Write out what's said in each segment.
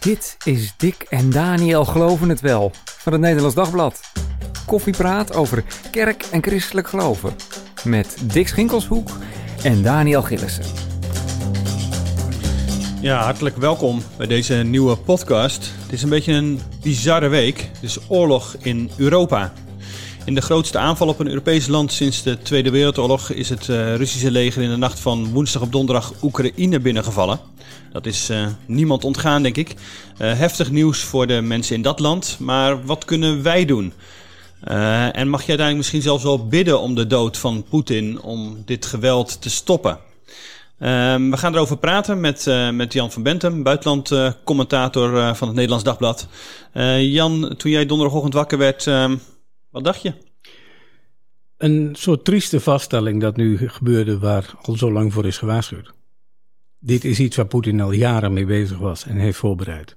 Dit is Dick en Daniel Geloven het Wel van het Nederlands Dagblad. Koffiepraat over kerk en christelijk geloven. Met Dick Schinkelshoek en Daniel Gillissen. Ja, hartelijk welkom bij deze nieuwe podcast. Het is een beetje een bizarre week. Het is oorlog in Europa. In de grootste aanval op een Europees land sinds de Tweede Wereldoorlog is het uh, Russische leger in de nacht van woensdag op donderdag Oekraïne binnengevallen. Dat is uh, niemand ontgaan, denk ik. Uh, heftig nieuws voor de mensen in dat land, maar wat kunnen wij doen? en mag je uiteindelijk misschien zelfs wel bidden om de dood van Poetin om dit geweld te stoppen? Um, we gaan erover praten met, met Jan van Bentem, buitenlandcommentator van het Nederlands Dagblad. Jan, toen jij donderdagochtend wakker werd, wat dacht je? Een soort trieste vaststelling dat nu gebeurde waar al zo lang voor is gewaarschuwd. Dit is iets waar Poetin al jaren mee bezig was en heeft voorbereid.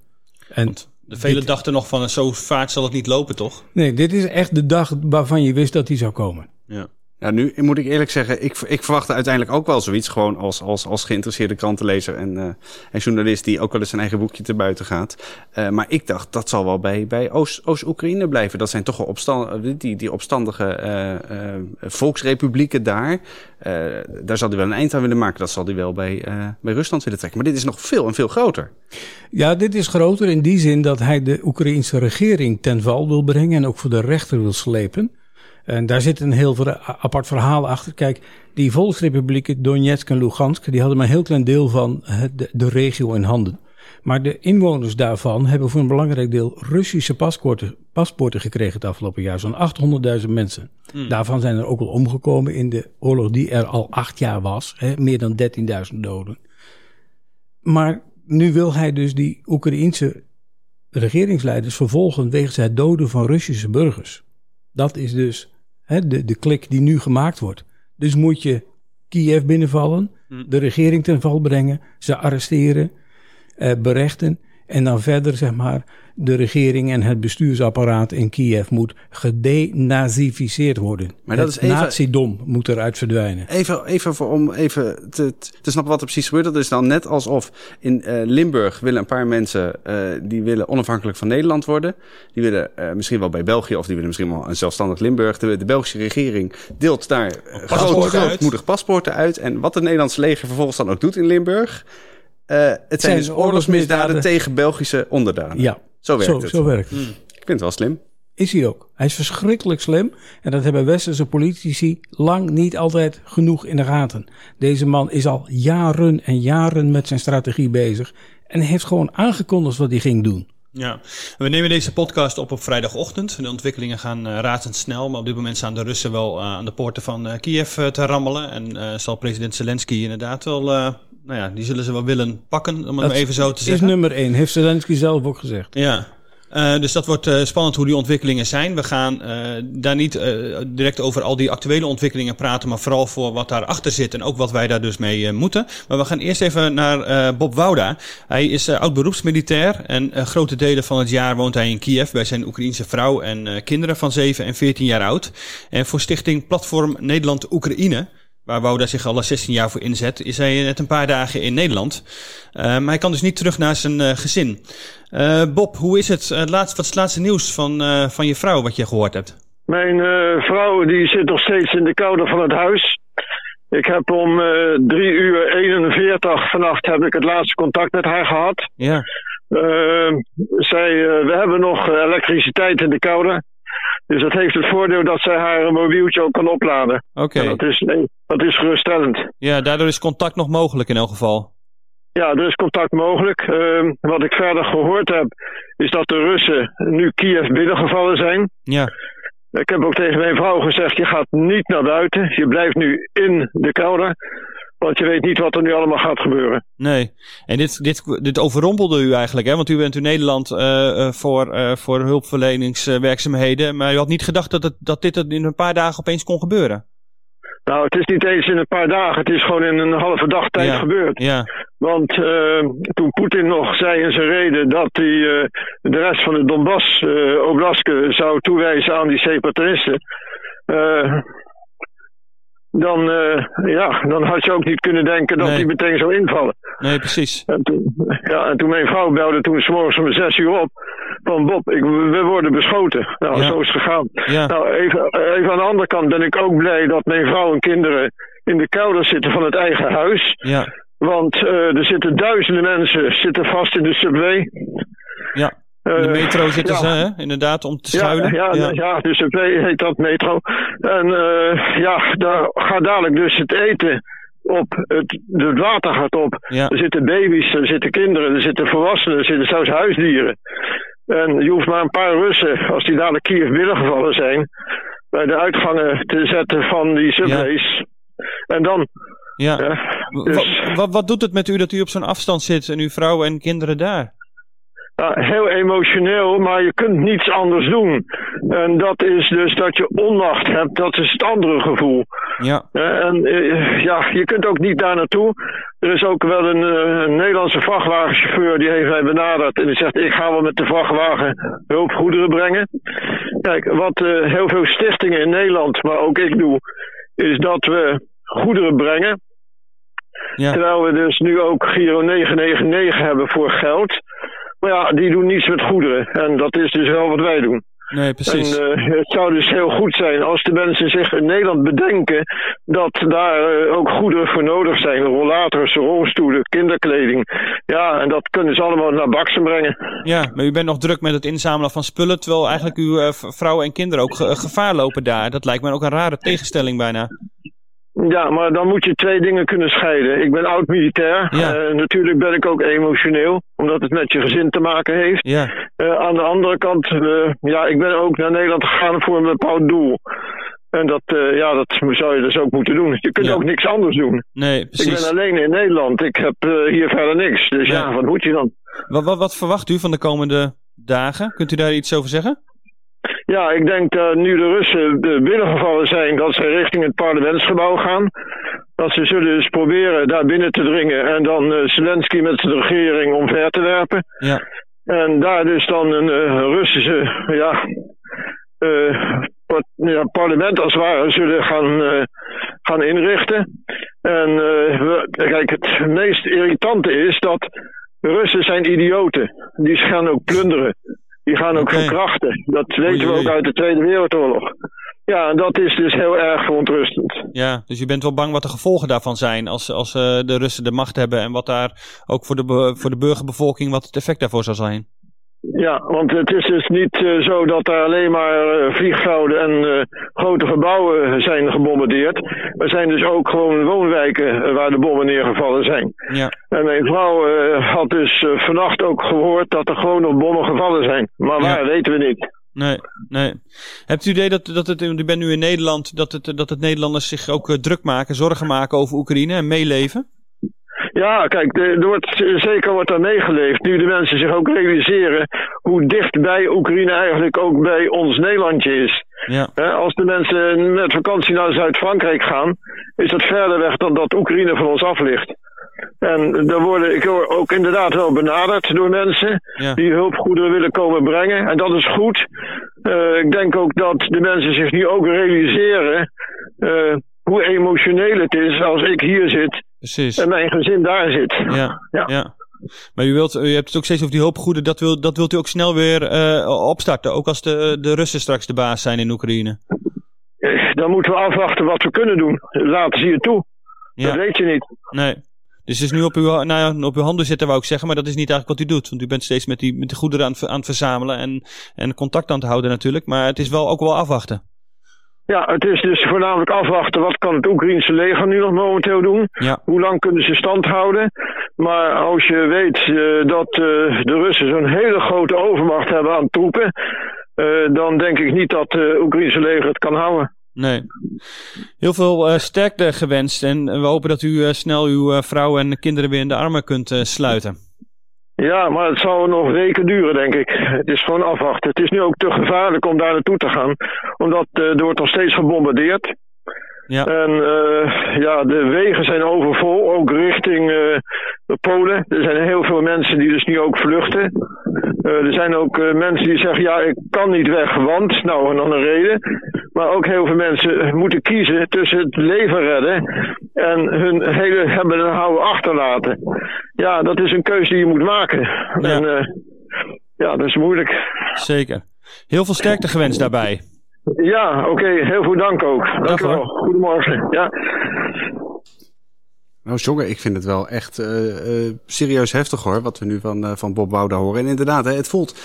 En Want de vele dit... dachten nog van zo vaart zal het niet lopen, toch? Nee, dit is echt de dag waarvan je wist dat hij zou komen. Ja. Ja, nu moet ik eerlijk zeggen, ik, ik verwachtte uiteindelijk ook wel zoiets. Gewoon als, als, als geïnteresseerde krantenlezer en, uh, en journalist die ook wel eens zijn eigen boekje te buiten gaat. Uh, maar ik dacht, dat zal wel bij, bij Oost-Oekraïne blijven. Dat zijn toch wel opstand, die, die opstandige uh, volksrepublieken daar. daar zal hij wel een eind aan willen maken. Dat zal hij wel bij, bij Rusland willen trekken. Maar dit is nog veel en veel groter. Ja, dit is groter in die zin dat hij de Oekraïnse regering ten val wil brengen en ook voor de rechter wil slepen. En daar zit een heel apart verhaal achter. Kijk, die volksrepublieken Donetsk en Lugansk, die hadden maar een heel klein deel van de, de regio in handen. Maar de inwoners daarvan hebben voor een belangrijk deel Russische paspoorten, paspoorten gekregen het afgelopen jaar. Zo'n 800.000 mensen. Hmm. Daarvan zijn er ook al omgekomen in de oorlog die er al acht jaar was. Hè, meer dan 13.000 doden. Maar nu wil hij dus die Oekraïense regeringsleiders vervolgen wegens het doden van Russische burgers. Dat is dus hè, de, de klik die nu gemaakt wordt. Dus moet je Kiev binnenvallen, hm. de regering ten val brengen, ze arresteren, eh, berechten en dan verder zeg maar de regering en het bestuursapparaat in Kiev moet gedenazificeerd worden. Maar dat het is even, nazidom moet eruit verdwijnen. Even, even voor, om even te, te snappen wat er precies gebeurt. Dat is dan net alsof in uh, Limburg willen een paar mensen uh, die willen onafhankelijk van Nederland worden. Die willen uh, misschien wel bij België of die willen misschien wel een zelfstandig Limburg. De, de Belgische regering deelt daar groot, grootmoedig paspoorten uit. En wat het Nederlandse leger vervolgens dan ook doet in Limburg. Uh, het zijn, dus oorlogsmisdaden tegen Belgische onderdanen. Ja, zo werkt het. Zo werkt het. Hmm. Ik vind het wel slim. Is hij ook. Hij is verschrikkelijk slim. En dat hebben westerse politici lang niet altijd genoeg in de gaten. Deze man is al jaren en jaren met zijn strategie bezig. En heeft gewoon aangekondigd wat hij ging doen. Ja, we nemen deze podcast op op vrijdagochtend. De ontwikkelingen gaan uh, razendsnel, maar op dit moment staan de Russen wel uh, aan de poorten van uh, Kiev te rammelen. En zal president Zelensky inderdaad wel nou ja, die zullen ze wel willen pakken, om het maar even zo te zeggen. is nummer één, heeft Zelensky zelf ook gezegd. Ja, uh, dus dat wordt uh, spannend hoe die ontwikkelingen zijn. We gaan uh, daar niet direct over al die actuele ontwikkelingen praten, maar vooral voor wat daarachter zit en ook wat wij daar dus mee moeten. Maar we gaan eerst even naar Bob Wouda. Hij is oud beroepsmilitair en grote delen van het jaar woont hij in Kiev bij zijn Oekraïense vrouw en kinderen van 7 en 14 jaar oud. En voor stichting Platform Nederland-Oekraïne waar Wouda zich al 16 jaar voor inzet, is hij net een paar dagen in Nederland. Uh, maar hij kan dus niet terug naar zijn uh, gezin. Uh, Bob, hoe is het? laatst, wat is het laatste nieuws van, van je vrouw wat je gehoord hebt? Mijn vrouw die zit nog steeds in de koude van het huis. Ik heb om 3 uur 41 vannacht heb ik het laatste contact met haar gehad. Ja. zij, we hebben nog elektriciteit in de koude. Dus dat heeft het voordeel dat zij haar mobieltje ook kan opladen. Oké. Dat, is, dat is geruststellend. Ja, daardoor is contact nog mogelijk in elk geval. Ja, er is contact mogelijk. Uh, wat ik verder gehoord heb, is dat de Russen nu Kiev binnengevallen zijn. Ja. Ik heb ook tegen mijn vrouw gezegd, je gaat niet naar buiten. Je blijft nu in de koude. Want je weet niet wat er nu allemaal gaat gebeuren. Nee. En dit, dit, dit overrompelde u eigenlijk, hè? Want u bent in Nederland uh, voor, uh, voor hulpverleningswerkzaamheden. Maar u had niet gedacht dat, het, dat dit in een paar dagen opeens kon gebeuren. Nou, het is niet eens in een paar dagen. Het is gewoon in een halve dag tijd ja. gebeurd. Ja. Want uh, toen Poetin nog zei in zijn reden dat hij uh, de rest van de Donbass, uh, zou toewijzen aan die separatisten dan, uh, ja, dan had je ook niet kunnen denken dat Nee. die meteen zou invallen. Nee, precies. En toen, ja, en toen mijn vrouw belde toen s morgens om zes uur op. Van Bob, ik, we worden beschoten. Nou, Ja. zo is het gegaan. Ja, Nou, even, even aan de andere kant ben ik ook blij dat mijn vrouw en kinderen in de kelder zitten van het eigen huis. ja, Want eh, er zitten duizenden mensen zitten vast in de subway. ja. Eh, In de metro zitten ja. ze, hè? Inderdaad, om te schuilen. ja, ja. ja. de subway heet dat metro. En eh, ja, daar gaat dadelijk dus het eten op. Het, het water gaat op. Ja. Er zitten baby's, er zitten kinderen, er zitten volwassenen, er zitten zelfs huisdieren. En je hoeft maar een paar Russen, als die dadelijk Kiev binnengevallen zijn, bij de uitgangen te zetten van die subways. En dan, ja. ja, Wa- dus, wa- wat doet het met u dat u op zo'n afstand zit en uw vrouw en kinderen daar? Heel emotioneel, maar je kunt niets anders doen. En dat is dus dat je onmacht hebt, dat is het andere gevoel. Ja, Ja, en eh, ja, je kunt ook niet daar naartoe. Er is ook wel een, eh, een Nederlandse vrachtwagenchauffeur die heeft mij benaderd. En die zegt, ik ga wel met de vrachtwagen hulpgoederen brengen. Kijk, wat eh, heel veel stichtingen in Nederland, maar ook ik doe, is dat we goederen brengen. ja, Terwijl we dus nu ook Giro 999 hebben voor geld. Maar ja, die doen niets met goederen. En dat is dus wel wat wij doen. nee, precies. En eh, het zou dus heel goed zijn als de mensen zich in Nederland bedenken dat daar eh, ook goederen voor nodig zijn. Rollators, rolstoelen, kinderkleding. Ja, en dat kunnen ze allemaal naar Baksen brengen. Ja, maar u bent nog druk met het inzamelen van spullen, terwijl eigenlijk uw eh, v- vrouw en kinderen ook ge- gevaar lopen daar. Dat lijkt me ook een rare tegenstelling bijna. Ja, maar dan moet je twee dingen kunnen scheiden. Ik ben oud-militair. Ja. Eh, natuurlijk ben ik ook emotioneel, omdat het met je gezin te maken heeft. Ja, Eh, aan de andere kant, eh, ja, ik ben ook naar Nederland gegaan voor een bepaald doel. En dat, ja, dat zou je dus ook moeten doen. Je kunt Ja. ook niks anders doen. nee, Ik precies. ben alleen in Nederland. Ik heb hier verder niks. Dus Ja. ja, wat moet je dan? Wat, wat, wat verwacht u van de komende dagen? Kunt u daar iets over zeggen? Ja, ik denk dat nu de Russen binnengevallen zijn, dat ze richting het parlementsgebouw gaan. Dat ze zullen dus proberen daar binnen te dringen en dan eh, Zelensky met zijn regering omver te werpen. Ja, En daar dus dan een eh, Russische ja, par- ja, parlement als het ware zullen gaan, gaan inrichten. En we, kijk, het meest irritante is dat Russen zijn idioten. Die gaan ook plunderen. Die gaan ook Oké. verkrachten. Dat weten we ook uit de Tweede Wereldoorlog. Ja, en dat is dus heel erg verontrustend. ja, dus u bent wel bang wat de gevolgen daarvan zijn als, als eh, de Russen de macht hebben en wat daar ook voor de, voor de burgerbevolking, wat het effect daarvoor zal zijn. Ja, want het is dus niet eh, zo dat er alleen maar eh, vliegvelden en eh, grote gebouwen zijn gebombardeerd. Er zijn dus ook gewoon woonwijken waar de bommen neergevallen zijn. Ja, En mijn vrouw had dus vannacht ook gehoord dat er gewoon nog bommen gevallen zijn. Maar Ja. waar, weten we niet. nee, nee. Hebt u het idee dat, dat het, u bent nu in Nederland, dat het, dat het Nederlanders zich ook druk maken, zorgen maken over Oekraïne en meeleven? Ja, kijk, er wordt, zeker wordt daar meegeleefd. Nu de mensen zich ook realiseren hoe dichtbij Oekraïne eigenlijk ook bij ons Nederlandje is. Ja, als de mensen met vakantie naar Zuid-Frankrijk gaan, is dat verder weg dan dat Oekraïne van ons af ligt. En daar worden, ik hoor ook inderdaad wel benaderd door mensen ja, die hulpgoederen willen komen brengen. En dat is goed. Eh, ik denk ook dat de mensen zich nu ook realiseren eh, hoe emotioneel het is als ik hier zit precies. en mijn gezin daar zit. Ja, ja. Ja. Maar u, wilt, u hebt het ook steeds over die hulpgoeden. Dat, wil, dat wilt u ook snel weer eh, opstarten. Ook als de, de Russen straks de baas zijn in Oekraïne. Dan moeten we afwachten wat we kunnen doen. Laten ze je toe. Dat weet je niet. nee. Dus het is nu op uw, nou ja, op uw handen zitten, wou ik zeggen. Maar dat is niet eigenlijk wat u doet. Want u bent steeds met die, met die goederen aan, aan het verzamelen. En, en contact aan het houden natuurlijk. Maar het is wel ook wel afwachten. Ja, het is dus voornamelijk afwachten wat kan het Oekraïnse leger nu nog momenteel doen. Ja, Hoe lang kunnen ze stand houden? Maar als je weet eh, dat eh, de Russen zo'n hele grote overmacht hebben aan troepen, eh, dan denk ik niet dat het Oekraïnse leger het kan houden. nee. Heel veel sterkte gewenst. En we hopen dat u snel uw vrouw en kinderen weer in de armen kunt sluiten. Ja, maar het zal nog weken duren, denk ik. Het is gewoon afwachten. Het is nu ook te gevaarlijk om daar naartoe te gaan, omdat eh, er wordt nog steeds gebombardeerd. Ja, En eh, ja, de wegen zijn overvol, ook richting eh, Polen. Er zijn heel veel mensen die dus nu ook vluchten. Eh, er zijn ook mensen die zeggen, ja, ik kan niet weg, want, nou, en dan een reden. Maar ook heel veel mensen moeten kiezen tussen het leven redden en hun hele hebben en houden achterlaten. Ja, dat is een keuze die je moet maken. Ja. En ja, dat is moeilijk. Zeker. Heel veel sterkte gewenst daarbij. Ja, oké. Okay. Heel veel dank ook. Dank u wel. Goedemorgen. Ja. Nou, Jogger, ik vind het wel echt uh, uh, serieus heftig hoor, wat we nu van, uh, van Bob Bouda horen. En inderdaad, hè, het voelt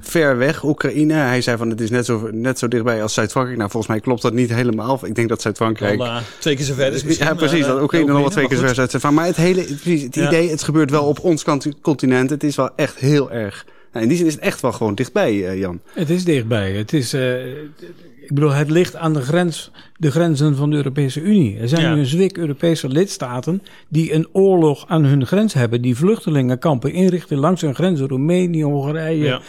ver weg, Oekraïne. Hij zei van het is net zo, net zo dichtbij als Zuid-Frankrijk. Nou, volgens mij klopt dat niet helemaal. Ik denk dat Zuid-Frankrijk... twee keer zo ver is misschien, Ja, precies. dat Oekraïne nog wel twee keer zo ver is. Maar het hele precies, het ja. idee, het gebeurt wel op ons continent. Het is wel echt heel erg... Nou, in die zin is het echt wel gewoon dichtbij, Jan. Het is dichtbij. Het is... Ik bedoel, het ligt aan de, grens, de grenzen van de Europese Unie. Er zijn ja. nu een zwik Europese lidstaten die een oorlog aan hun grens hebben. Die vluchtelingenkampen inrichten langs hun grenzen. Roemenië, Hongarije, ja.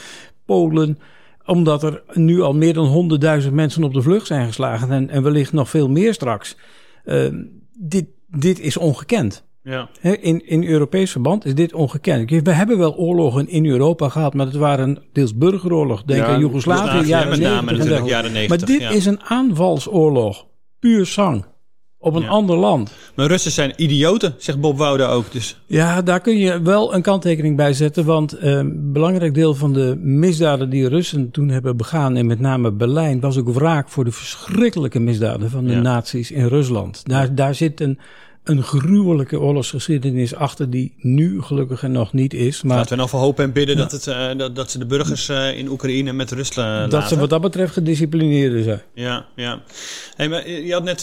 Polen. Omdat er nu al meer dan 100.000 mensen op de vlucht zijn geslagen. En, en wellicht nog veel meer straks. Uh, dit, dit is ongekend. Ja. In, in Europees verband is dit ongekend. We hebben wel oorlogen in Europa gehad, maar het waren deels burgeroorlog. Denk aan Joegoslavië, jaren, ja, name, 90, jaren 90. Maar dit ja. is een aanvalsoorlog. Puur zang. Op een ander land. Maar Russen zijn idioten, zegt Bob Woude ook. Dus. Ja, daar kun je wel een kanttekening bij zetten. Want een uh, belangrijk deel van de misdaden die Russen toen hebben begaan, en met name Berlijn, was ook wraak voor de verschrikkelijke misdaden van de nazi's in Rusland. Daar, daar zit een een gruwelijke oorlogsgeschiedenis achter die nu gelukkig er nog niet is. Maar, Laten we nou voor hopen en bidden dat, het, uh, dat, dat ze de burgers uh, in Oekraïne met rust uh, Dat laten. ze wat dat betreft gedisciplineerder zijn. Ja, ja. Hey, maar je had net,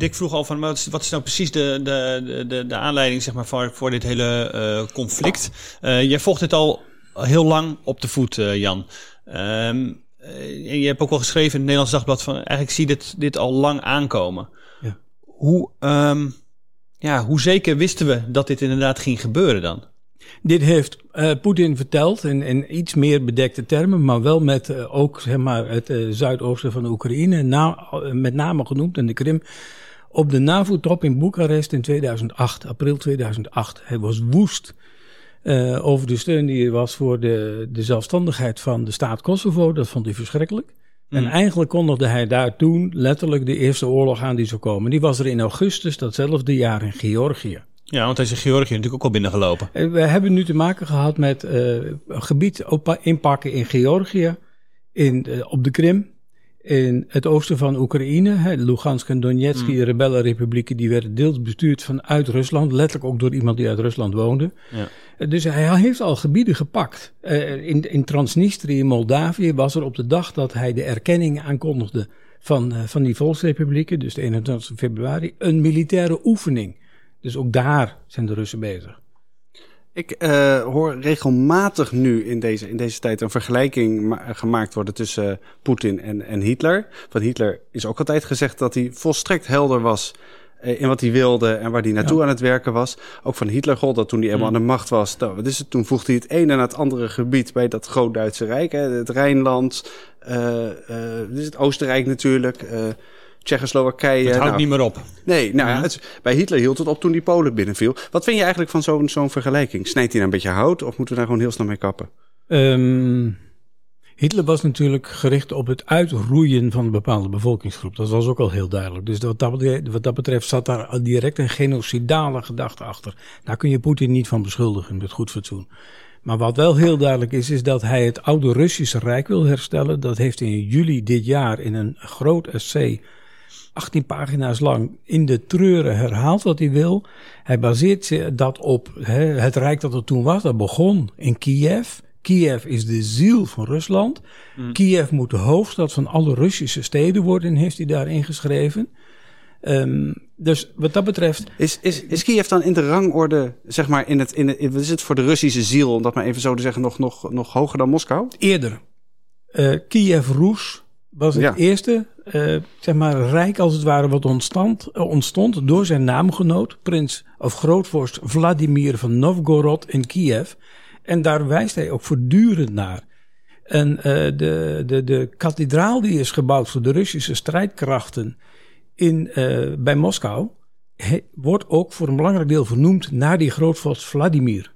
Dick vroeg al van, wat is, wat is nou precies de, de, de, de aanleiding zeg maar, voor, voor dit hele conflict? jij volgt dit al heel lang op de voet, Jan. Um, en je hebt ook al geschreven in het Nederlands Dagblad van, eigenlijk zie dit, dit al lang aankomen. Ja. Hoe... Um, ja, hoe zeker wisten we dat dit inderdaad ging gebeuren dan? Dit heeft uh, Poetin verteld in, in, iets meer bedekte termen, maar wel met uh, ook zeg maar, het uh, zuidoosten van de Oekraïne, met name genoemd en de Krim, op de NAVO-top in Boekarest in 2008, april 2008. Hij was woest over de steun die er was voor de, de zelfstandigheid van de staat Kosovo. Dat vond hij verschrikkelijk. En mm. eigenlijk kondigde hij daar toen letterlijk de eerste oorlog aan die zou komen. Die was er in augustus datzelfde jaar in Georgië. Ja, want hij is in Georgië natuurlijk ook al binnengelopen. We hebben nu te maken gehad met uh, een gebied inpakken in Georgië, in, uh, op de Krim, in het oosten van Oekraïne. Hè, Lugansk en Donetsk, mm. die rebellenrepublieken, die werden deels bestuurd vanuit Rusland. Letterlijk ook door iemand die uit Rusland woonde. Ja. Dus hij heeft al gebieden gepakt. Uh, in, in Transnistrië, in Moldavië, was er op de dag dat hij de erkenning aankondigde van, uh, van die volksrepublieken, dus de 21 februari, een militaire oefening. Dus ook daar zijn de Russen bezig. Ik uh, hoor regelmatig nu in deze, in deze tijd een vergelijking gemaakt worden tussen uh, Poetin en, en Hitler. Van Hitler is ook altijd gezegd dat hij volstrekt helder was uh, in wat hij wilde en waar hij naartoe ja. aan het werken was. Ook van Hitler gold dat toen hij eenmaal mm. aan de macht was. Nou, wat is het? Toen voegde hij het ene naar het andere gebied bij dat groot-Duitse Rijk. Hè, het Rijnland, dus het Oostenrijk natuurlijk. Tsjechoslowakije. Het houdt nou, niet meer op. Nee, nou ja, het, bij Hitler hield het op toen die Polen binnenviel. Wat vind je eigenlijk van zo'n zo'n vergelijking? Snijdt hij nou een beetje hout of moeten we daar gewoon heel snel mee kappen? Um, Hitler was natuurlijk gericht op het uitroeien van een bepaalde bevolkingsgroep. Dat was ook al heel duidelijk. Dus wat dat, wat dat betreft zat daar direct een genocidale gedachte achter. Daar kun je Poetin niet van beschuldigen met goed fatsoen. Maar wat wel heel duidelijk is, is dat hij het oude Russische Rijk wil herstellen. Dat heeft in juli dit jaar in een groot essay 18 pagina's lang in de treuren herhaald wat hij wil. Hij baseert dat op hè, het rijk dat er toen was. Dat begon in Kiev. Kiev is de ziel van Rusland. Mm. Kiev moet de hoofdstad van alle Russische steden worden, heeft hij daar ingeschreven. Um, dus wat dat betreft. Is, is, is Kiev dan in de rangorde, zeg maar, in het, in het, wat is het voor de Russische ziel, om dat maar even zo te zeggen, nog, nog, nog hoger dan Moskou? Eerder. Uh, Kiev Roes was het ja. eerste uh, zeg maar, rijk als het ware wat ontstond, uh, ontstond door zijn naamgenoot, prins of grootvorst Vladimir van Novgorod in Kiev. En daar wijst hij ook voortdurend naar. En uh, de, de, de kathedraal die is gebouwd voor de Russische strijdkrachten in, bij Moskou, he, wordt ook voor een belangrijk deel vernoemd naar die grootvorst Vladimir.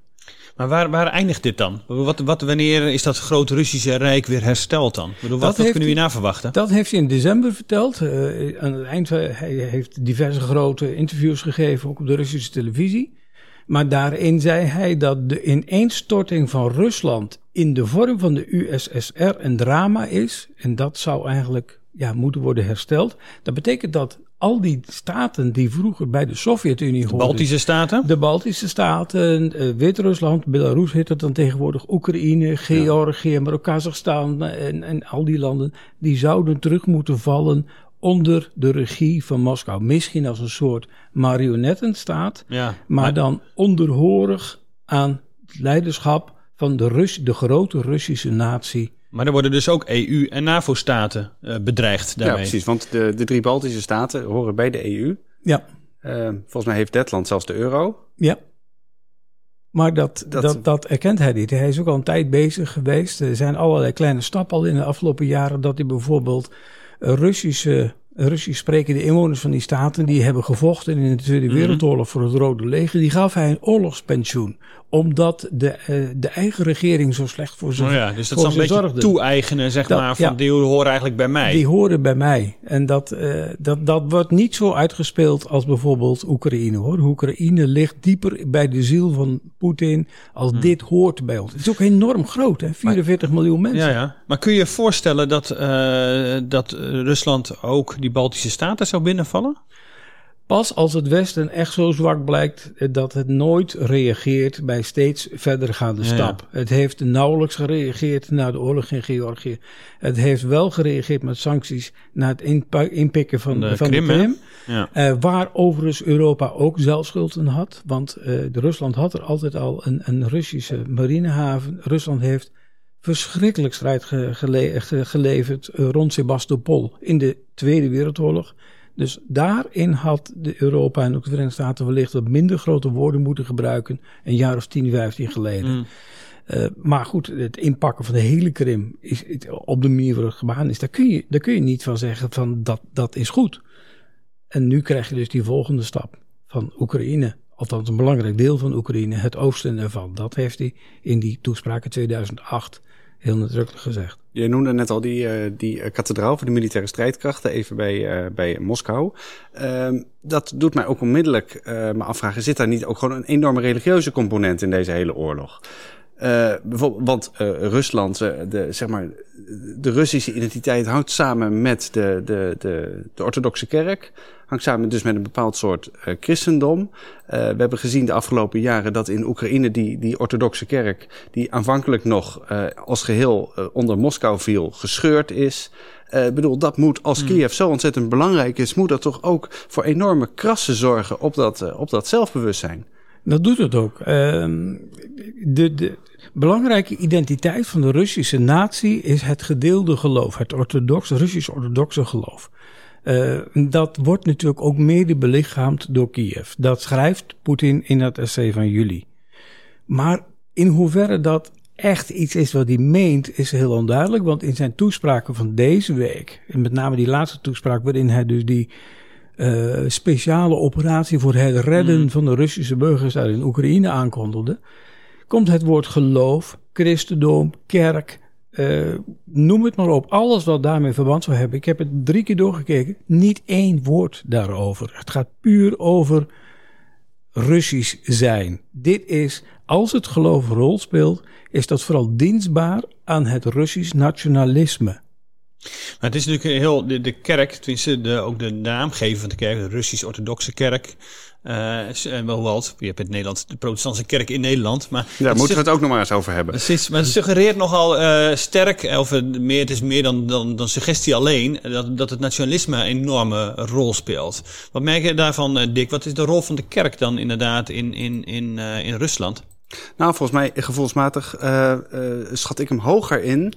Maar waar, waar eindigt dit dan? Wat, wat, wanneer is dat grote Russische Rijk weer hersteld dan? Bedoel, wat, wat kunnen we hierna verwachten? Dat heeft hij in december verteld. Uh, aan het eind hij heeft diverse grote interviews gegeven, ook op de Russische televisie. Maar daarin zei hij dat de ineenstorting van Rusland in de vorm van de USSR een drama is. En dat zou eigenlijk ja, moeten worden hersteld. Dat betekent dat al die staten die vroeger bij de Sovjet-Unie hoorden. De Baltische staten? De Baltische staten, uh, Wit-Rusland, Belarus heet het dan tegenwoordig, Oekraïne, Georgië, maar ook Kazachstan en, en al die landen. Die zouden terug moeten vallen onder de regie van Moskou. Misschien als een soort marionettenstaat, ja, maar, dan onderhorig aan het leiderschap van de, Rus de grote Russische natie. Maar er worden dus ook EU- en NAVO-staten uh, bedreigd daarmee. Ja, precies. Want de, de drie Baltische staten horen bij de EU. Ja. Uh, volgens mij heeft Letland zelfs de euro. Ja. Maar dat, dat, dat, dat, erkent hij niet. Hij is ook al een tijd bezig geweest. Er zijn allerlei kleine stappen al in de afgelopen jaren dat hij bijvoorbeeld Russische Russisch sprekende inwoners van die staten, die hebben gevochten in de Tweede mhm. Wereldoorlog voor het Rode Leger, die gaf hij een oorlogspensioen. Omdat de, uh, de eigen regering zo slecht voor ze oh ja, Dus dat is een beetje toe-eigenen, zeg maar, van die horen eigenlijk bij mij. Die horen bij mij. En dat, uh, dat, dat wordt niet zo uitgespeeld als bijvoorbeeld Oekraïne hoor. Oekraïne ligt dieper bij de ziel van Poetin als hmm. dit hoort bij ons. Het is ook enorm groot, hè? 44 miljoen mensen. Ja, ja. Maar kun je je voorstellen dat, uh, dat Rusland ook die Baltische Staten zou binnenvallen? Pas als het Westen echt zo zwak blijkt dat het nooit reageert bij steeds verdergaande stap. Het heeft nauwelijks gereageerd na de oorlog in Georgië. Het heeft wel gereageerd met sancties na het inpikken van, de, van Krim. De Krim ja. uh, waar overigens Europa ook zelfschuld in had. Want uh, de Rusland had er altijd al een, een Russische marinehaven. Rusland heeft verschrikkelijk strijd geleverd eh, rond Sebastopol in de Tweede Wereldoorlog. Dus daarin had de Europa en ook de Verenigde Staten wellicht wat minder grote woorden moeten gebruiken een jaar of 10, 15 geleden. Mm. Uh, maar goed, het inpakken van de hele Krim is, op de manier waarop het gedaan is, daar kun, je, daar kun je niet van zeggen van dat, dat is goed. En nu krijg je dus die volgende stap van Oekraïne. Althans, een belangrijk deel van Oekraïne, het oosten ervan. Dat heeft hij in die toespraak in 2008 heel nadrukkelijk gezegd. Je noemde net al die, uh, die uh, kathedraal voor de militaire strijdkrachten, even bij, uh, bij Moskou. Ehm, dat doet mij ook onmiddellijk me afvragen, zit daar niet ook gewoon een enorme religieuze component in deze hele oorlog? bijvoorbeeld, want Rusland, de, zeg maar, de Russische identiteit houdt samen met de, de, de, de orthodoxe kerk hangt samen dus met een bepaald soort uh, christendom. Uh, we hebben gezien de afgelopen jaren dat in Oekraïne die, die orthodoxe kerk, die aanvankelijk nog uh, als geheel onder Moskou viel, gescheurd is. Ik bedoel, dat moet als hmm. Kiev zo ontzettend belangrijk is, moet dat toch ook voor enorme krassen zorgen op dat, op dat zelfbewustzijn. Dat doet het ook. Ehm, de, de belangrijke identiteit van de Russische natie is het gedeelde geloof, het orthodox, Russisch-orthodoxe geloof. Uh, dat wordt natuurlijk ook mede belichaamd door Kiev. Dat schrijft Poetin in dat essay van juli. Maar in hoeverre dat echt iets is wat hij meent, is heel onduidelijk. Want in zijn toespraken van deze week, en met name die laatste toespraak, waarin hij dus die uh, speciale operatie voor het redden mm. van de Russische burgers uit in Oekraïne aankondigde, komt het woord geloof, christendom, kerk, uh, noem het maar op, alles wat daarmee verband zou hebben. Ik heb het drie keer doorgekeken, niet één woord daarover. Het gaat puur over Russisch zijn. Dit is, als het geloof een rol speelt, is dat vooral dienstbaar aan het Russisch nationalisme. Maar het is natuurlijk heel, de, kerk, tenminste ook de naamgever van de kerk, de Russisch-Orthodoxe kerk, uh, wel wat. Je hebt in Nederland de protestantse kerk in Nederland. Maar ja, moeten we het ook nog maar eens over hebben. Precies, maar het suggereert nogal uh, sterk, of meer, het is meer dan, dan, dan suggestie alleen, dat, dat het nationalisme een enorme rol speelt. Wat merk je daarvan, Dick? Wat is de rol van de kerk dan inderdaad in, in, in, uh, in Rusland? Nou, volgens mij, gevoelsmatig, uh, uh, schat ik hem hoger in.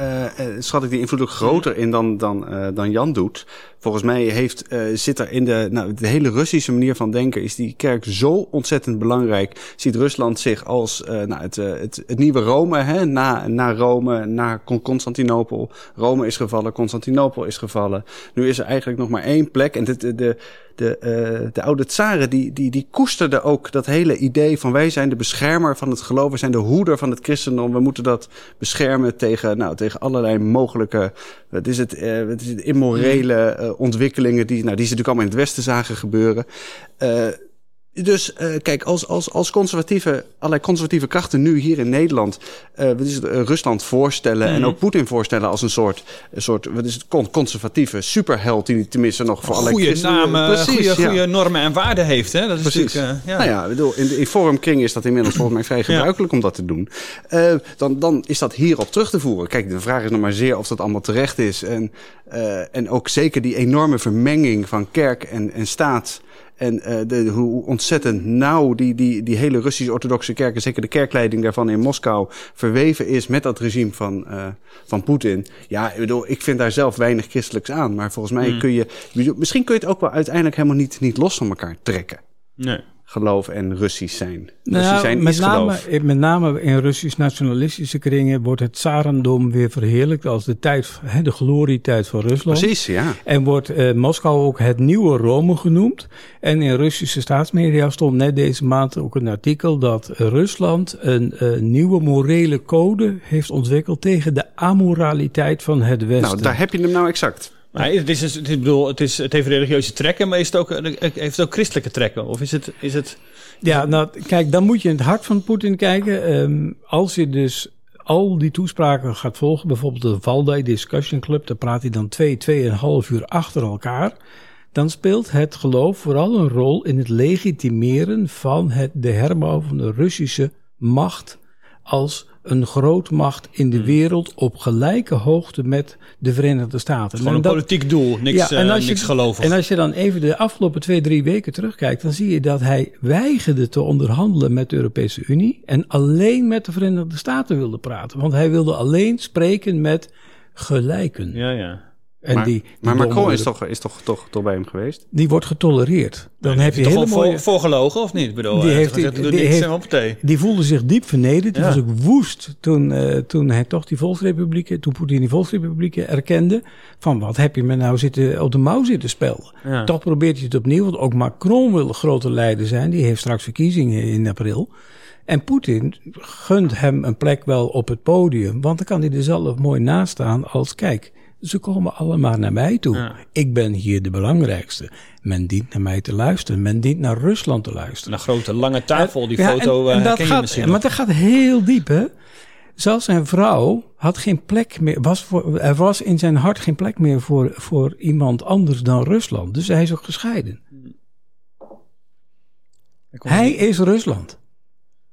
Uh, schat ik die invloed ook groter in dan, dan, dan Jan doet. Volgens mij heeft, zit er in de, nou, de hele Russische manier van denken, is die kerk zo ontzettend belangrijk. Ziet Rusland zich als nou, het, het, het nieuwe Rome, hè? Na, na Rome, na Constantinopel. Rome is gevallen, Constantinopel is gevallen. Nu is er eigenlijk nog maar één plek. En de, de, de, uh, de oude tsaren, die, die, die koesterden ook dat hele idee van wij zijn de beschermer van het geloof, we zijn de hoeder van het christendom, we moeten dat beschermen tegen, nou, tegen allerlei mogelijke, wat is het, uh, wat is het immorele uh, ontwikkelingen die, nou, die ze natuurlijk allemaal in het Westen zagen gebeuren. Dus uh, kijk, als, als, als conservatieve, allerlei conservatieve krachten nu hier in Nederland uh, wat is het, uh, Rusland voorstellen mm. en ook Poetin voorstellen als een soort, een soort wat is het, conservatieve superheld die tenminste nog voor allerlei goede namen, goede, ja. goede normen en waarden heeft. Hè? Dat is Precies. ja. Nou ja, bedoel, in de in forumkring is dat inmiddels volgens mij vrij gebruikelijk om dat te doen. dan, dan is dat hierop terug te voeren. Kijk, de vraag is nog maar zeer of dat allemaal terecht is. En, en ook zeker die enorme vermenging van kerk en, en staat. En uh, de, hoe ontzettend nauw die, die, die hele Russisch-orthodoxe kerk, en zeker de kerkleiding daarvan in Moskou, verweven is met dat regime van, uh, van Poetin. Ja, ik bedoel, ik vind daar zelf weinig christelijks aan. Maar volgens mij mm. kun je, misschien kun je het ook wel uiteindelijk helemaal niet, niet los van elkaar trekken. Nee geloof en Russisch zijn. Nou, Russisch zijn met, name, geloof. met name in Russisch nationalistische kringen wordt het Tsarendom weer verheerlijkt als de tijd, de glorietijd van Rusland. Precies, ja. En wordt uh, Moskou ook het nieuwe Rome genoemd. En in Russische staatsmedia stond net deze maand ook een artikel dat Rusland een uh, nieuwe morele code heeft ontwikkeld tegen de amoraliteit van het Westen. Nou, daar heb je hem nou exact. Maar het, is, het, is, bedoel, het, is, het heeft religieuze trekken, maar is het ook, heeft het ook christelijke trekken? Of is het, is het... Ja, nou, kijk, dan moet je in het hart van Poetin kijken. Um, als je dus al die toespraken gaat volgen, bijvoorbeeld de Valdai Discussion Club, daar praat hij dan twee, tweeënhalf uur achter elkaar. Dan speelt het geloof vooral een rol in het legitimeren van het, de herbouw van de Russische macht als een grootmacht in de wereld op gelijke hoogte met de Verenigde Staten. Gewoon een dat, politiek doel, niks, ja, en als uh, niks je, gelovig. En als je dan even de afgelopen twee, drie weken terugkijkt, dan zie je dat hij weigerde te onderhandelen met de Europese Unie en alleen met de Verenigde Staten wilde praten. Want hij wilde alleen spreken met gelijken. Ja, ja. En maar, die, die maar Macron is, toch, is toch, toch, toch bij hem geweest? Die wordt getolereerd. Dan nee, heb je toch hele wel mooie... voor, voorgelogen of niet? Ik bedoel, die, heeft, die, die, die, heeft, op die voelde zich diep vernederd. Die Ja. was ook woest toen, uh, toen hij toch die volksrepublieken, toen Poetin die volksrepublieken erkende. Van wat heb je me nou zitten, op de mouw zitten spelen? Ja. Toch probeert hij het opnieuw, want ook Macron wil grote leider zijn. Die heeft straks verkiezingen in april. En Poetin gunt hem een plek wel op het podium, want dan kan hij er zelf mooi naast staan als kijk. Ze komen allemaal naar mij toe. Ja. Ik ben hier de belangrijkste. Men dient naar mij te luisteren. Men dient naar Rusland te luisteren. Een grote lange tafel, die Ja, foto en, en uh, dat ken je gaat, misschien Maar dat gaat heel diep, hè? Zelfs zijn vrouw had geen plek meer. Was voor, er was in zijn hart geen plek meer voor, voor iemand anders dan Rusland. Dus hij is ook gescheiden. Hij is Rusland.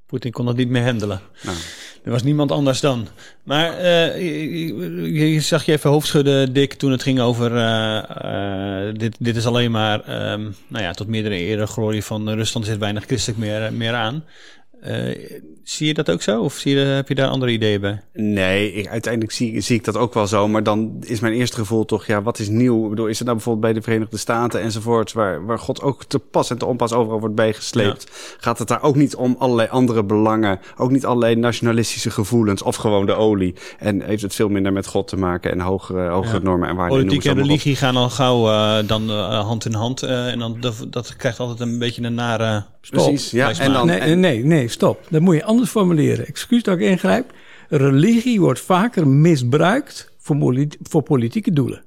Poetin kon dat niet meer handelen. Nou. Er was niemand anders dan. Maar eh, je, zag je even hoofdschudden, Dick, toen het ging over... eh, eh, dit, dit is alleen maar, ehm, nou ja, tot meerdere ere glorie van Rusland zit weinig christelijk meer, meer aan. Eh, zie je dat ook zo? Of zie je, heb je daar andere ideeën bij? Nee, ik, uiteindelijk zie, zie ik dat ook wel zo. Maar dan is mijn eerste gevoel toch, ja, wat is nieuw? Ik bedoel, is het nou bijvoorbeeld bij de Verenigde Staten enzovoort, waar, waar God ook te pas en te onpas overal wordt bijgesleept? Gaat het daar ook niet om allerlei andere belangen? Ook niet allerlei nationalistische gevoelens of gewoon de olie? En heeft het veel minder met God te maken en hogere, hogere Ja. normen en waarden? Politiek en op. religie gaan al gauw eh, dan eh, hand in hand. eh, en dan, dat, dat krijgt altijd een beetje een nare... Precies, ja. En dan, Nee, en- nee, nee, stop. Dat moet je anders formuleren. Excuus dat ik ingrijp. Religie wordt vaker misbruikt voor, voor politieke doelen.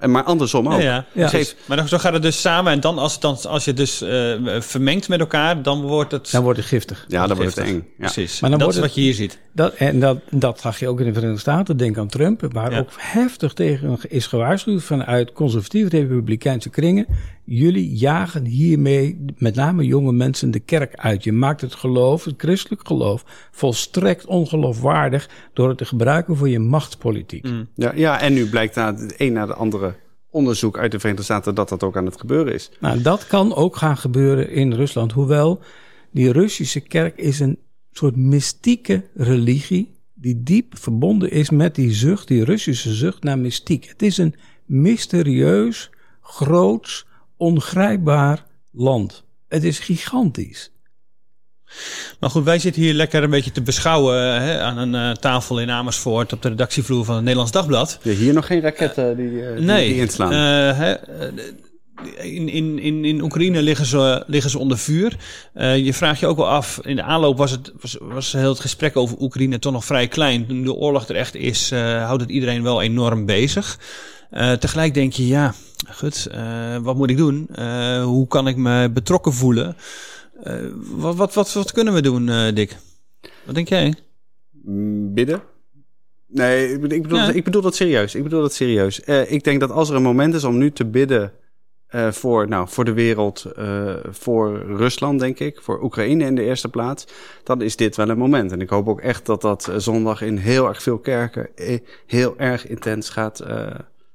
En maar andersom ook. Ja, ja. Ja. precies. Maar dan, zo gaat het dus samen. En dan als, het dan, als je het dus eh, vermengt met elkaar, dan wordt het... Dan wordt het giftig. Ja, dan wordt het eng. Ja. Precies. Maar dan dat wordt is het- wat je hier ziet. Dat, en dat, dat zag je ook in de Verenigde Staten. Denk aan Trump, waar Ja. ook heftig tegen is gewaarschuwd vanuit conservatieve republikeinse kringen. Jullie jagen hiermee met name jonge mensen de kerk uit. Je maakt het geloof, het christelijk geloof, volstrekt ongeloofwaardig door het te gebruiken voor je machtspolitiek. Ja, ja, en nu blijkt na het een na de andere onderzoek uit de Verenigde Staten dat dat ook aan het gebeuren is. Nou, dat kan ook gaan gebeuren in Rusland. Hoewel die Russische kerk is een soort mystieke religie die diep verbonden is met die zucht, die Russische zucht naar mystiek. Het is een mysterieus, groots, ongrijpbaar land. Het is gigantisch. Maar goed, wij zitten hier lekker een beetje te beschouwen eh, hè, aan een eh, tafel in Amersfoort op de redactievloer van het Nederlands Dagblad. Ja, hier nog geen raketten die, eh, die, Nee, die inslaan. hè, eh, in, in, in, in Oekraïne liggen ze, liggen ze onder vuur. Uh, je vraagt je ook wel af, in de aanloop was het, was, was heel het gesprek over Oekraïne toch nog vrij klein. Nu de oorlog er echt is, uh, houdt het iedereen wel enorm bezig. Uh, tegelijk denk je, ja, goed, wat moet ik doen? hoe kan ik me betrokken voelen? Wat, wat, wat, wat kunnen we doen, Dick? Wat denk jij? Mm, bidden. Nee, ik bedoel, ja. ik bedoel dat serieus. Ik bedoel dat serieus. Uh, ik denk dat als er een moment is om nu te bidden uh, voor, nou, voor de wereld, uh, voor Rusland, denk ik, voor Oekraïne in de eerste plaats, dan is dit wel een moment. En ik hoop ook echt dat dat zondag in heel erg veel kerken heel erg intens gaat,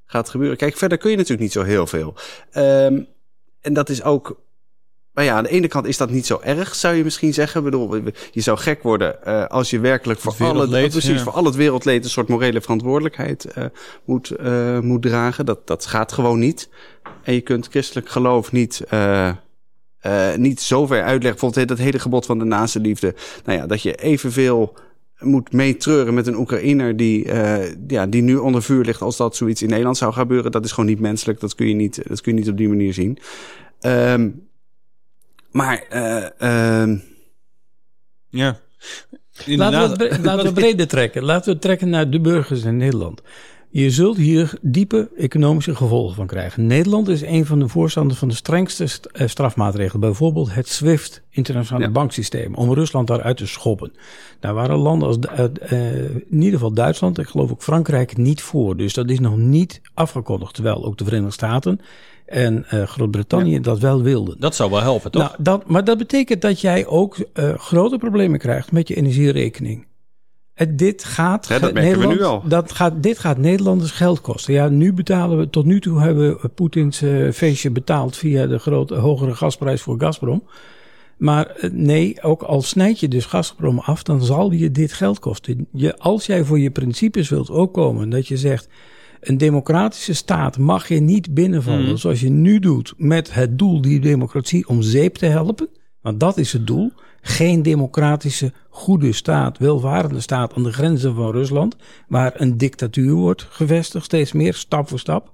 gaat gebeuren. Kijk, verder kun je natuurlijk niet zo heel veel. Um, en dat is ook maar ja, aan de ene kant is dat niet zo erg, zou je misschien zeggen. Ik bedoel, je zou gek worden uh, als je werkelijk voor al het, leed, precies, ja. voor al het wereldleed een soort morele verantwoordelijkheid uh, moet, uh, moet dragen. Dat, dat gaat gewoon niet. En je kunt christelijk geloof niet, niet zover uitleggen. Bijvoorbeeld dat hele gebod van de naaste liefde. Nou ja, dat je evenveel moet meetreuren met een Oekraïner die, ja, die nu onder vuur ligt als dat zoiets in Nederland zou gebeuren. Dat is gewoon niet menselijk. Dat kun je niet, dat kun je niet op die manier zien. Um, maar, uh, uh, ja. Laten we, het, laten we breder trekken. Laten we trekken naar de burgers in Nederland. Je zult hier diepe economische gevolgen van krijgen. Nederland is een van de voorstanders van de strengste eh, strafmaatregelen. Bijvoorbeeld het SWIFT, internationale ja. banksysteem, om Rusland daaruit te schoppen. Daar waren landen als uh, uh, in ieder geval Duitsland, ik geloof ook Frankrijk, niet voor. Dus dat is nog niet afgekondigd. Terwijl ook de Verenigde Staten en uh, Groot-Brittannië ja. dat wel wilden. Dat zou wel helpen, toch? Nou, dat, maar dat betekent dat jij ook uh, grote problemen krijgt met je energierekening. Het, dit gaat, ja, dat Nederland, we nu al. Dat gaat, dit gaat Nederlanders geld kosten. Ja, nu betalen we, tot nu toe hebben we Poetins uh, feestje betaald via de grote, hogere gasprijs voor Gazprom. Maar nee, ook al snijd je dus Gazprom af, dan zal je dit geld kosten. Je, als jij voor je principes wilt ook komen, dat je zegt, een democratische staat mag je niet binnenvallen mm. zoals je nu doet met het doel die democratie om zeep te helpen. Want dat is het doel. Geen democratische, goede staat, welvarende staat aan de grenzen van Rusland, waar een dictatuur wordt gevestigd, steeds meer, stap voor stap.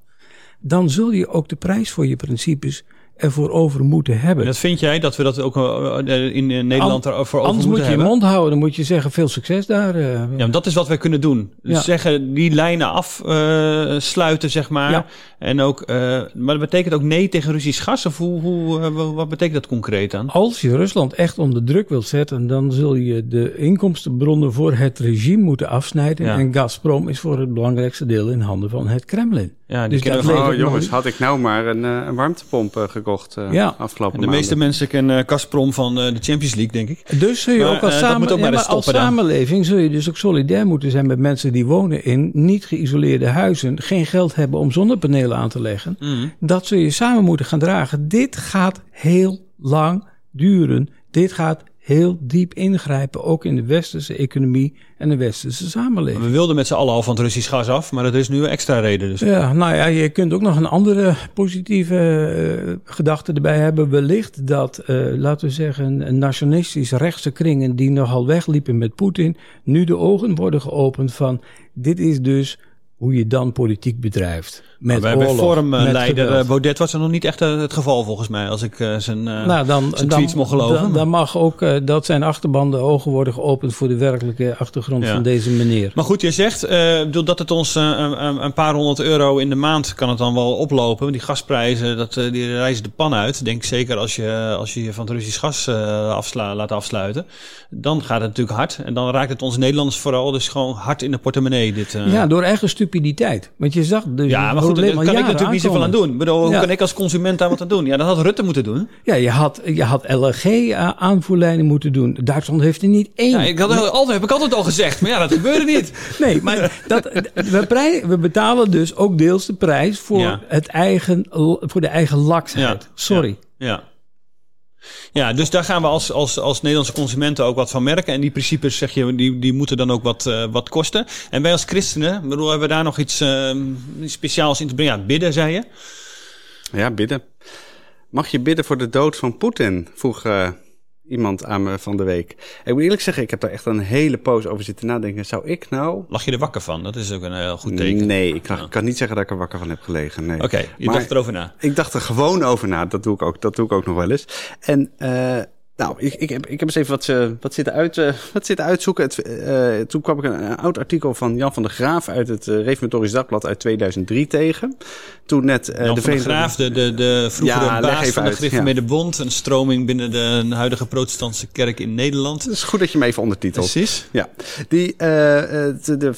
Dan zul je ook de prijs voor je principes ervoor over moeten hebben. En dat vind jij dat we dat ook uh, in Nederland An, ervoor over Anders moet je je mond houden, dan moet je zeggen veel succes daar. Ja, maar dat is wat wij kunnen doen. Dus ja. zeggen die lijnen afsluiten, uh, zeg maar. Ja. En ook, maar dat betekent ook nee tegen Russisch gas? Of hoe, hoe, wat betekent dat concreet dan? Als je Rusland echt onder druk wilt zetten, dan zul je de inkomstenbronnen voor het regime moeten afsnijden. Ja. En Gazprom is voor het belangrijkste deel in handen van het Kremlin. Ja, dus dat van, oh jongens, had ik nou maar een, een warmtepomp gekocht uh, ja. afgelopen en De meeste mensen kennen Gazprom van uh, de Champions League, denk ik. Dus zul je maar, ook als, uh, samen, ook als samenleving zul je dus ook solidair moeten zijn met mensen die wonen in niet geïsoleerde huizen, geen geld hebben om zonnepanelen aan te leggen. Mm. Dat zul je samen moeten gaan dragen. Dit gaat heel lang duren. Dit gaat heel diep ingrijpen, ook in de westerse economie en de westerse samenleving. We wilden met z'n allen al van het Russisch gas af, maar dat is nu een extra reden. Dus. Ja, nou ja, je kunt ook nog een andere positieve uh, gedachte erbij hebben. Wellicht dat, uh, laten we zeggen, nationalistisch rechtse kringen die nogal wegliepen met Poetin, nu de ogen worden geopend van dit is dus hoe je dan politiek bedrijft. Met maar bij Vormleider uh, Baudet was er nog niet echt uh, het geval volgens mij, als ik uh, zijn, nou, dan, zijn tweets dan, mocht geloven. Dan, dan mag ook dat zijn achterban de ogen worden geopend voor de werkelijke achtergrond ja. van deze meneer. Maar goed, je zegt bedoel, dat het ons een paar honderd euro in de maand kan het dan wel oplopen. Die gasprijzen, dat, die reizen de pan uit. Denk zeker als je als je, je van het Russisch gas afsla, laat afsluiten. Dan gaat het natuurlijk hard. En dan raakt het ons Nederlanders vooral dus gewoon hard in de portemonnee. Dit, ja, door eigen stupiditeit. Want je zag dus... Ja, maar goed, daar kan ik natuurlijk niet zoveel aan doen. Bedoel, hoe ja. kan ik als consument daar wat aan doen? Ja, dat had Rutte moeten doen. Ja, je had, je had LNG-aanvoerlijnen moeten doen. Duitsland heeft er niet één. Ja, ik had altijd, heb ik altijd al gezegd. Maar ja, dat gebeurde niet. Nee, maar dat, we, prij, we betalen dus ook deels de prijs voor, ja. het eigen, voor de eigen laksheid. Sorry. ja. Ja, dus daar gaan we als, als, als Nederlandse consumenten ook wat van merken. En die principes, zeg je, die, die moeten dan ook wat, uh, wat kosten. En wij als christenen, bedoel, hebben we daar nog iets uh, speciaals in te brengen? Ja, bidden, zei je? Ja, bidden. Mag je bidden voor de dood van Poetin? Vroeg uh, iemand aan me van de week. Ik moet eerlijk zeggen, ik heb daar echt een hele poos over zitten nadenken. Zou ik nou... Lag je er wakker van? Dat is ook een heel goed teken. Nee, ik kan, niet zeggen dat ik er wakker van heb gelegen. Nee. Oké, je Maar- dacht erover na. Ik dacht er gewoon over na. Dat doe ik ook, dat doe ik ook nog wel eens. En eh, nou, ik, ik, heb, ik heb eens even wat, eh, wat, zitten, uit, eh, wat zitten uitzoeken. Het, eh, toen kwam ik een, een oud artikel van Jan van der Graaf uit het Reformatorisch Dagblad uit 2003 tegen. Toen net Jan van de Verenigde- Graaf, de, de, de vroegere Ja, baas van de Gereformeerde Bond. Een stroming binnen de huidige protestantse kerk in Nederland. Het is goed dat je hem even ondertitelt. Precies. Ja, die, de, de, de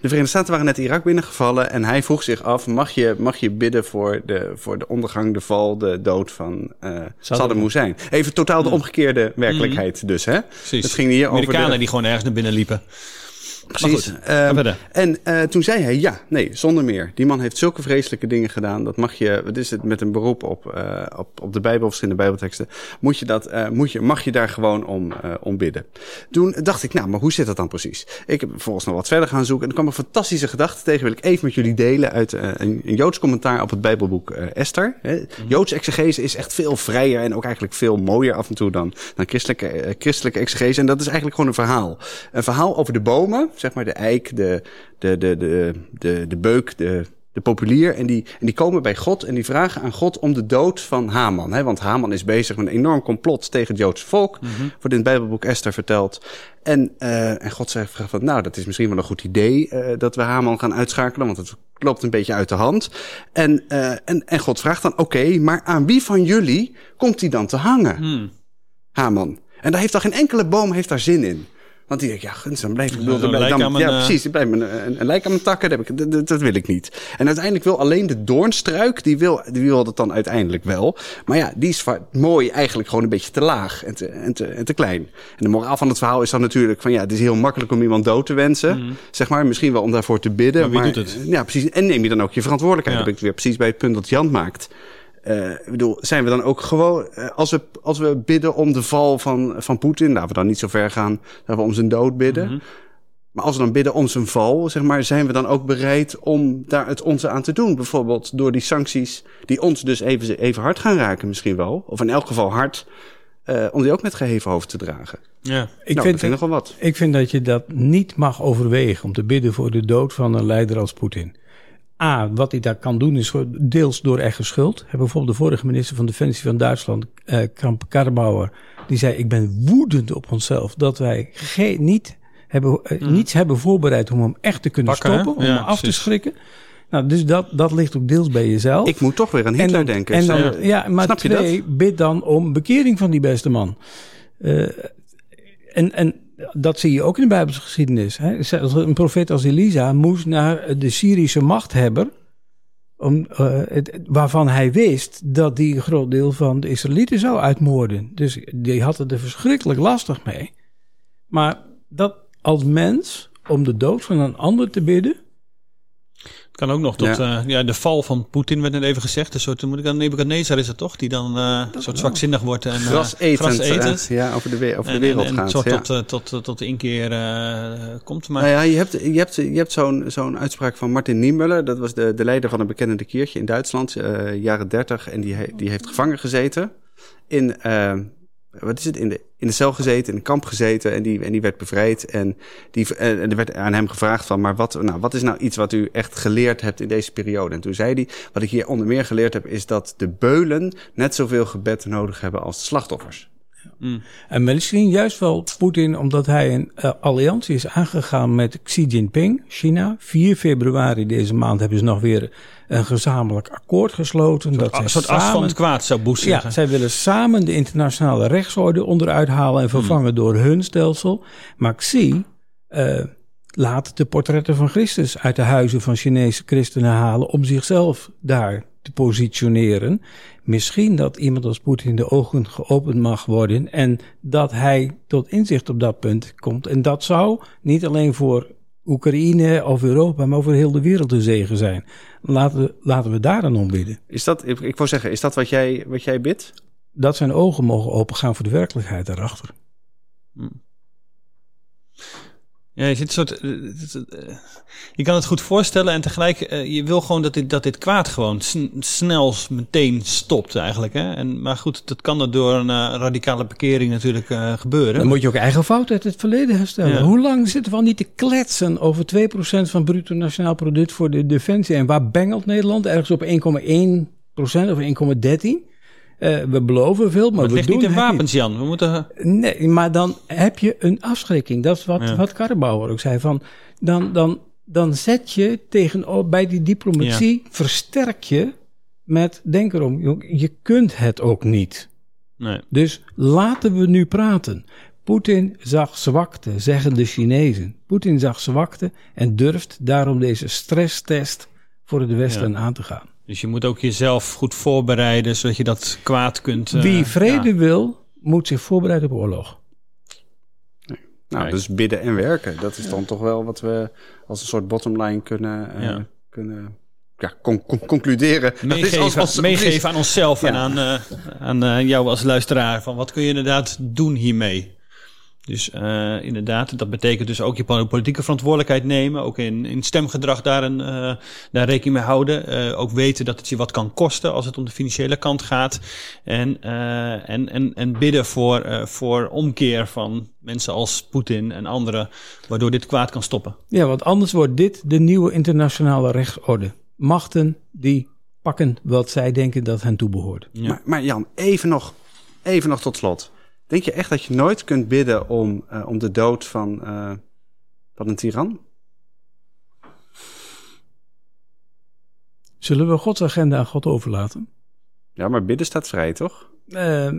Verenigde Staten waren net Irak binnengevallen en hij vroeg zich af: mag je, mag je bidden voor de, voor de ondergang, de val, de dood van Saddam Hussein? Even totaal de omgekeerde werkelijkheid, dus hè? Precies. Het ging hier over Amerikanen de- die gewoon ergens naar binnen liepen. Precies. goed, Ehm, en eh, toen zei hij, ja, nee, zonder meer. Die man heeft zulke vreselijke dingen gedaan. Dat mag je, wat is het, met een beroep op, eh, op, op de Bijbel, verschillende Bijbelteksten. Moet je dat, eh, moet je, mag je daar gewoon om, eh, om bidden. Toen dacht ik, nou, maar hoe zit dat dan precies? Ik heb vervolgens nog wat verder gaan zoeken. En er kwam een fantastische gedachte tegen. Wil ik even met jullie delen uit een, een Joods commentaar op het Bijbelboek Esther. Hè. Mhm. Joods exegese is echt veel vrijer en ook eigenlijk veel mooier af en toe dan, dan christelijke, christelijke exegese. En dat is eigenlijk gewoon een verhaal. Een verhaal over de bomen, zeg maar de eik, de, de, de, de, de, de beuk, de, de populier. En die, en die komen bij God en die vragen aan God om de dood van Haman. Hè? Want Haman is bezig met een enorm complot tegen het Joodse volk. Wordt in het Bijbelboek Esther verteld. En, eh, en God zegt van, nou, dat is misschien wel een goed idee eh, dat we Haman gaan uitschakelen. Want het loopt een beetje uit de hand. En, eh, en, en God vraagt dan, oké, maar aan wie van jullie komt hij dan te hangen? Hmm. Haman. En daar heeft dan geen enkele boom heeft daar zin in. Want die denkt, ja, guns, dan blijf ik... Bedoel, dan blijf- mijn, ja, eh, precies. Dan blijft een, een, een lijk aan mijn takken. Dat, heb ik, dat- dat, dat wil ik niet. En uiteindelijk wil alleen de doornstruik, die wil, die wil dat dan uiteindelijk wel. Maar ja, die is mooi eigenlijk gewoon een beetje te laag en te, en, te, en te klein. En de moraal van het verhaal is dan natuurlijk van... ja, het is heel makkelijk om iemand dood te wensen. Zeg maar, misschien wel om daarvoor te bidden. Mhm. Maar wie doet het? Ja, precies. En neem je dan ook je verantwoordelijkheid. Ja. Dan ben ik weer precies bij het punt dat Jan maakt. Eh, ik bedoel, zijn we dan ook gewoon, eh, als, we, als we bidden om de val van, van Poetin, laten we dan niet zo ver gaan dat we om zijn dood bidden. Mhm. Maar als we dan bidden om zijn val, zeg maar, zijn we dan ook bereid om daar het onze aan te doen? Bijvoorbeeld door die sancties, die ons dus even, even hard gaan raken misschien wel. Of in elk geval hard, eh, om die ook met geheven hoofd te dragen. Ja. Ik, nou, vind dat wat. ik vind dat je dat niet mag overwegen om te bidden voor de dood van een leider als Poetin. A, wat hij daar kan doen is deels door eigen schuld. Heb bijvoorbeeld de vorige minister van Defensie van Duitsland, eh Kramp Karrenbauer, die zei: Ik ben woedend op onszelf dat wij ge- niet hebben, eh, niets hebben voorbereid om hem echt te kunnen Pakken, hè? stoppen, om Ja, hem af te schrikken. Nou, dus dat, dat ligt ook deels bij jezelf. Ik moet toch weer aan Hitler dan- denken. En dan, ja, maar snap je twee, bid dan om bekering van die beste man. Eh, en, en dat zie je ook in de Bijbelse geschiedenis. Hè. Een profeet als Elisa moest naar de Syrische machthebber. Om, eh, waarvan hij wist dat die een groot deel van de Israëlieten zou uitmoorden. Dus die had het er verschrikkelijk lastig mee. Maar dat als mens, om de dood van een ander te bidden. Het kan ook nog tot ja. ja, de val van Poetin werd net even gezegd. Een soort, moet ik aan Nebuchadnezzar is het toch? Die dan eh, een soort zwakzinnig wordt en eh, Gras etend, eh, ja, over de, over de wereld en, en gaat. soort ja. tot, eh, tot, eh, tot de inkeer eh, komt. Maar Nou ja, je hebt, je hebt, je hebt zo'n zo'n uitspraak van Martin Niemöller. Dat was de, de leider van een bekende keertje in Duitsland, eh, jaren 30. En die, die heeft gevangen gezeten. In, eh, wat is het? In de, in de cel gezeten, in een kamp gezeten. En die, en die werd bevrijd. En, die, en er werd aan hem gevraagd van, maar wat, nou, wat is nou iets wat u echt geleerd hebt in deze periode? En toen zei hij, wat ik hier onder meer geleerd heb, is dat de beulen net zoveel gebed nodig hebben als de slachtoffers. En misschien juist wel Poetin, omdat hij een uh, alliantie is aangegaan met Xi Jinping, China. 4 februari deze maand hebben ze nog weer een gezamenlijk akkoord gesloten. dat een soort as van het kwaad zou Bush Ja, zij willen samen de internationale rechtsorde onderuit halen en vervangen Hmm. door hun stelsel. Maar Xi uh, laat de portretten van Christus uit de huizen van Chinese christenen halen om zichzelf daar te positioneren. Misschien dat iemand als Poetin de ogen geopend mag worden en dat hij tot inzicht op dat punt komt. En dat zou niet alleen voor Oekraïne of Europa, maar voor heel de wereld een zegen zijn. Laten we, laten we daar dan om bidden. Is dat, ik, ik wou zeggen, is dat wat jij, wat jij bidt? Dat zijn ogen mogen opengaan voor de werkelijkheid daarachter. Ja, je zit een soort. eh, eh, Je kan het goed voorstellen en tegelijk, eh, je wil gewoon dat dit, dat dit kwaad gewoon sn- snel meteen stopt eigenlijk. Hè? En, maar goed, dat kan er door een radicale bekering natuurlijk gebeuren. Dan moet je ook eigen fout uit het verleden herstellen. Ja. Hoe lang zitten we al niet te kletsen over 2% van bruto nationaal product voor de defensie? En waar bengelt Nederland? Ergens op 1,1% of 1,13%? Eh, we beloven veel, maar, we doen niet in wapens, Jan. We moeten. Nee, maar dan heb je een afschrikking. Dat is wat, Ja. wat ook zei. Van, dan, dan, dan zet je tegen, bij die diplomatie, versterk je met, denk erom, je kunt het ook niet. Nee. Dus laten we nu praten. Poetin zag zwakte, zeggen de Chinezen. Poetin zag zwakte en durft daarom deze stresstest voor het Westen Ja. aan te gaan. Dus je moet ook jezelf goed voorbereiden, zodat je dat kwaad kunt. eh, Wie vrede ja. wil, moet zich voorbereiden op oorlog. Nou, Kijk. dus bidden en werken. Dat is dan toch wel wat we als een soort bottomline kunnen, eh, Ja. kunnen ja, con- con- concluderen. Dat is Meegeven, als- als- meegeven aan onszelf en aan, eh, aan eh, jou als luisteraar. Van wat kun je inderdaad doen hiermee? Dus eh, inderdaad, dat betekent dus ook je politieke verantwoordelijkheid nemen. Ook in, in stemgedrag daar, een, eh, daar rekening mee houden. Eh, ook weten dat het je wat kan kosten als het om de financiële kant gaat. En, eh, en, en, en bidden voor, eh, voor omkeer van mensen als Poetin en anderen. Waardoor dit kwaad kan stoppen. Ja, want anders wordt dit de nieuwe internationale rechtsorde. Machten die pakken wat zij denken dat hen toebehoort. Ja. Maar, maar Jan, even nog, even nog tot slot. Denk je echt dat je nooit kunt bidden om, eh, om de dood van, eh, van een tiran? Zullen we Gods agenda aan God overlaten? Ja, maar bidden staat vrij, toch? Eh,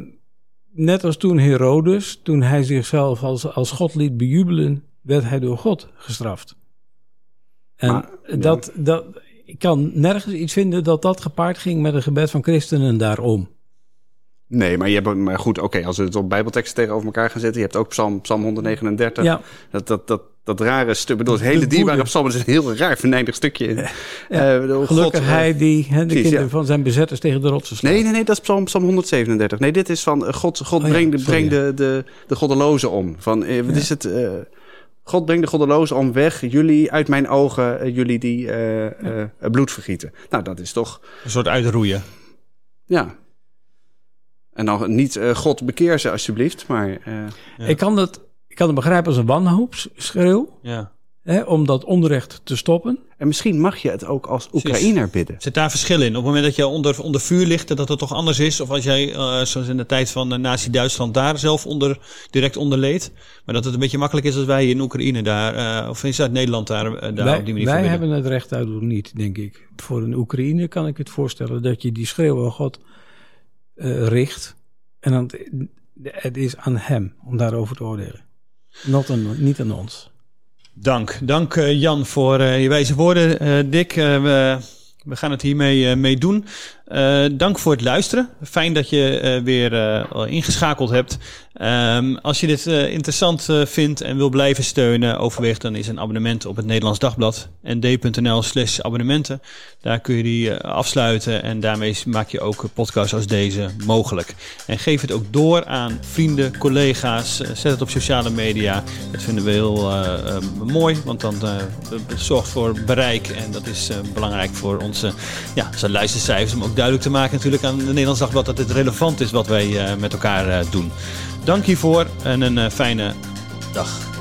net als toen Herodes, toen hij zichzelf als, als God liet bejubelen, werd hij door God gestraft. En Maar, ja. dat, dat, ik kan nergens iets vinden dat dat gepaard ging met een gebed van christenen daarom. Nee, maar, je hebt, maar goed, oké, als we het op bijbelteksten tegenover elkaar gaan zetten. Je hebt ook Psalm, Psalm 139. Ja, Dat, dat, dat, dat rare stuk, bedoel, het hele dierbare psalm is een heel raar venijnig stukje. in. Eh, bedoel, gelukkig God, eh, hij die hè, de precies, kinderen ja. van zijn bezetters tegen de rotsen slaat. Nee, nee, nee, dat is Psalm, Psalm 137. Nee, dit is van eh, God, God Oh ja, breng de, de, de goddelozen om. Van, wat is het? eh, God brengt de goddelozen om weg. Jullie uit mijn ogen, jullie die eh, eh, eh, bloed vergieten. Nou, dat is toch, Een soort uitroeien. ja. En dan niet eh, God bekeer ze alsjeblieft, maar eh, Ja. Ik, kan het, ik kan het begrijpen als een wanhoopsschreeuw, Ja. hè, om dat onrecht te stoppen. en misschien mag je het ook als Oekraïner bidden. Zit daar verschil in? Op het moment dat je onder, onder vuur ligt, dat het toch anders is? Of als jij, eh, zoals in de tijd van uh, Nazi-Duitsland, daar zelf onder, direct onder leed? Maar dat het een beetje makkelijk is als wij in Oekraïne daar, eh, of in Zuid-Nederland daar, daar wij op die manier wij hebben het recht uit niet, denk ik. Voor een Oekraïne kan ik het voorstellen dat je die schreeuw aan God eh, richt. En dan, het is aan hem om daarover te oordelen. Niet aan ons. Dank. Dank eh, Jan voor eh, je wijze woorden. Dick, we, we gaan het hiermee eh, mee doen. Eh, dank voor het luisteren. Fijn dat je eh, weer ingeschakeld hebt. Ehm, als je dit interessant vindt en wil blijven steunen, overweeg dan is een abonnement op het Nederlands Dagblad. nd.nl slash abonnementen. Daar kun je die afsluiten en daarmee maak je ook podcasts als deze mogelijk. En geef het ook door aan vrienden, collega's. Zet het op sociale media. Dat vinden we heel mooi, want dan zorgt voor bereik. En dat is belangrijk voor onze ja, zijn luistercijfers. Om ook duidelijk te maken natuurlijk aan het Nederlands Dagblad dat het relevant is wat wij eh, met elkaar eh, doen. Dank hiervoor en een eh, fijne dag.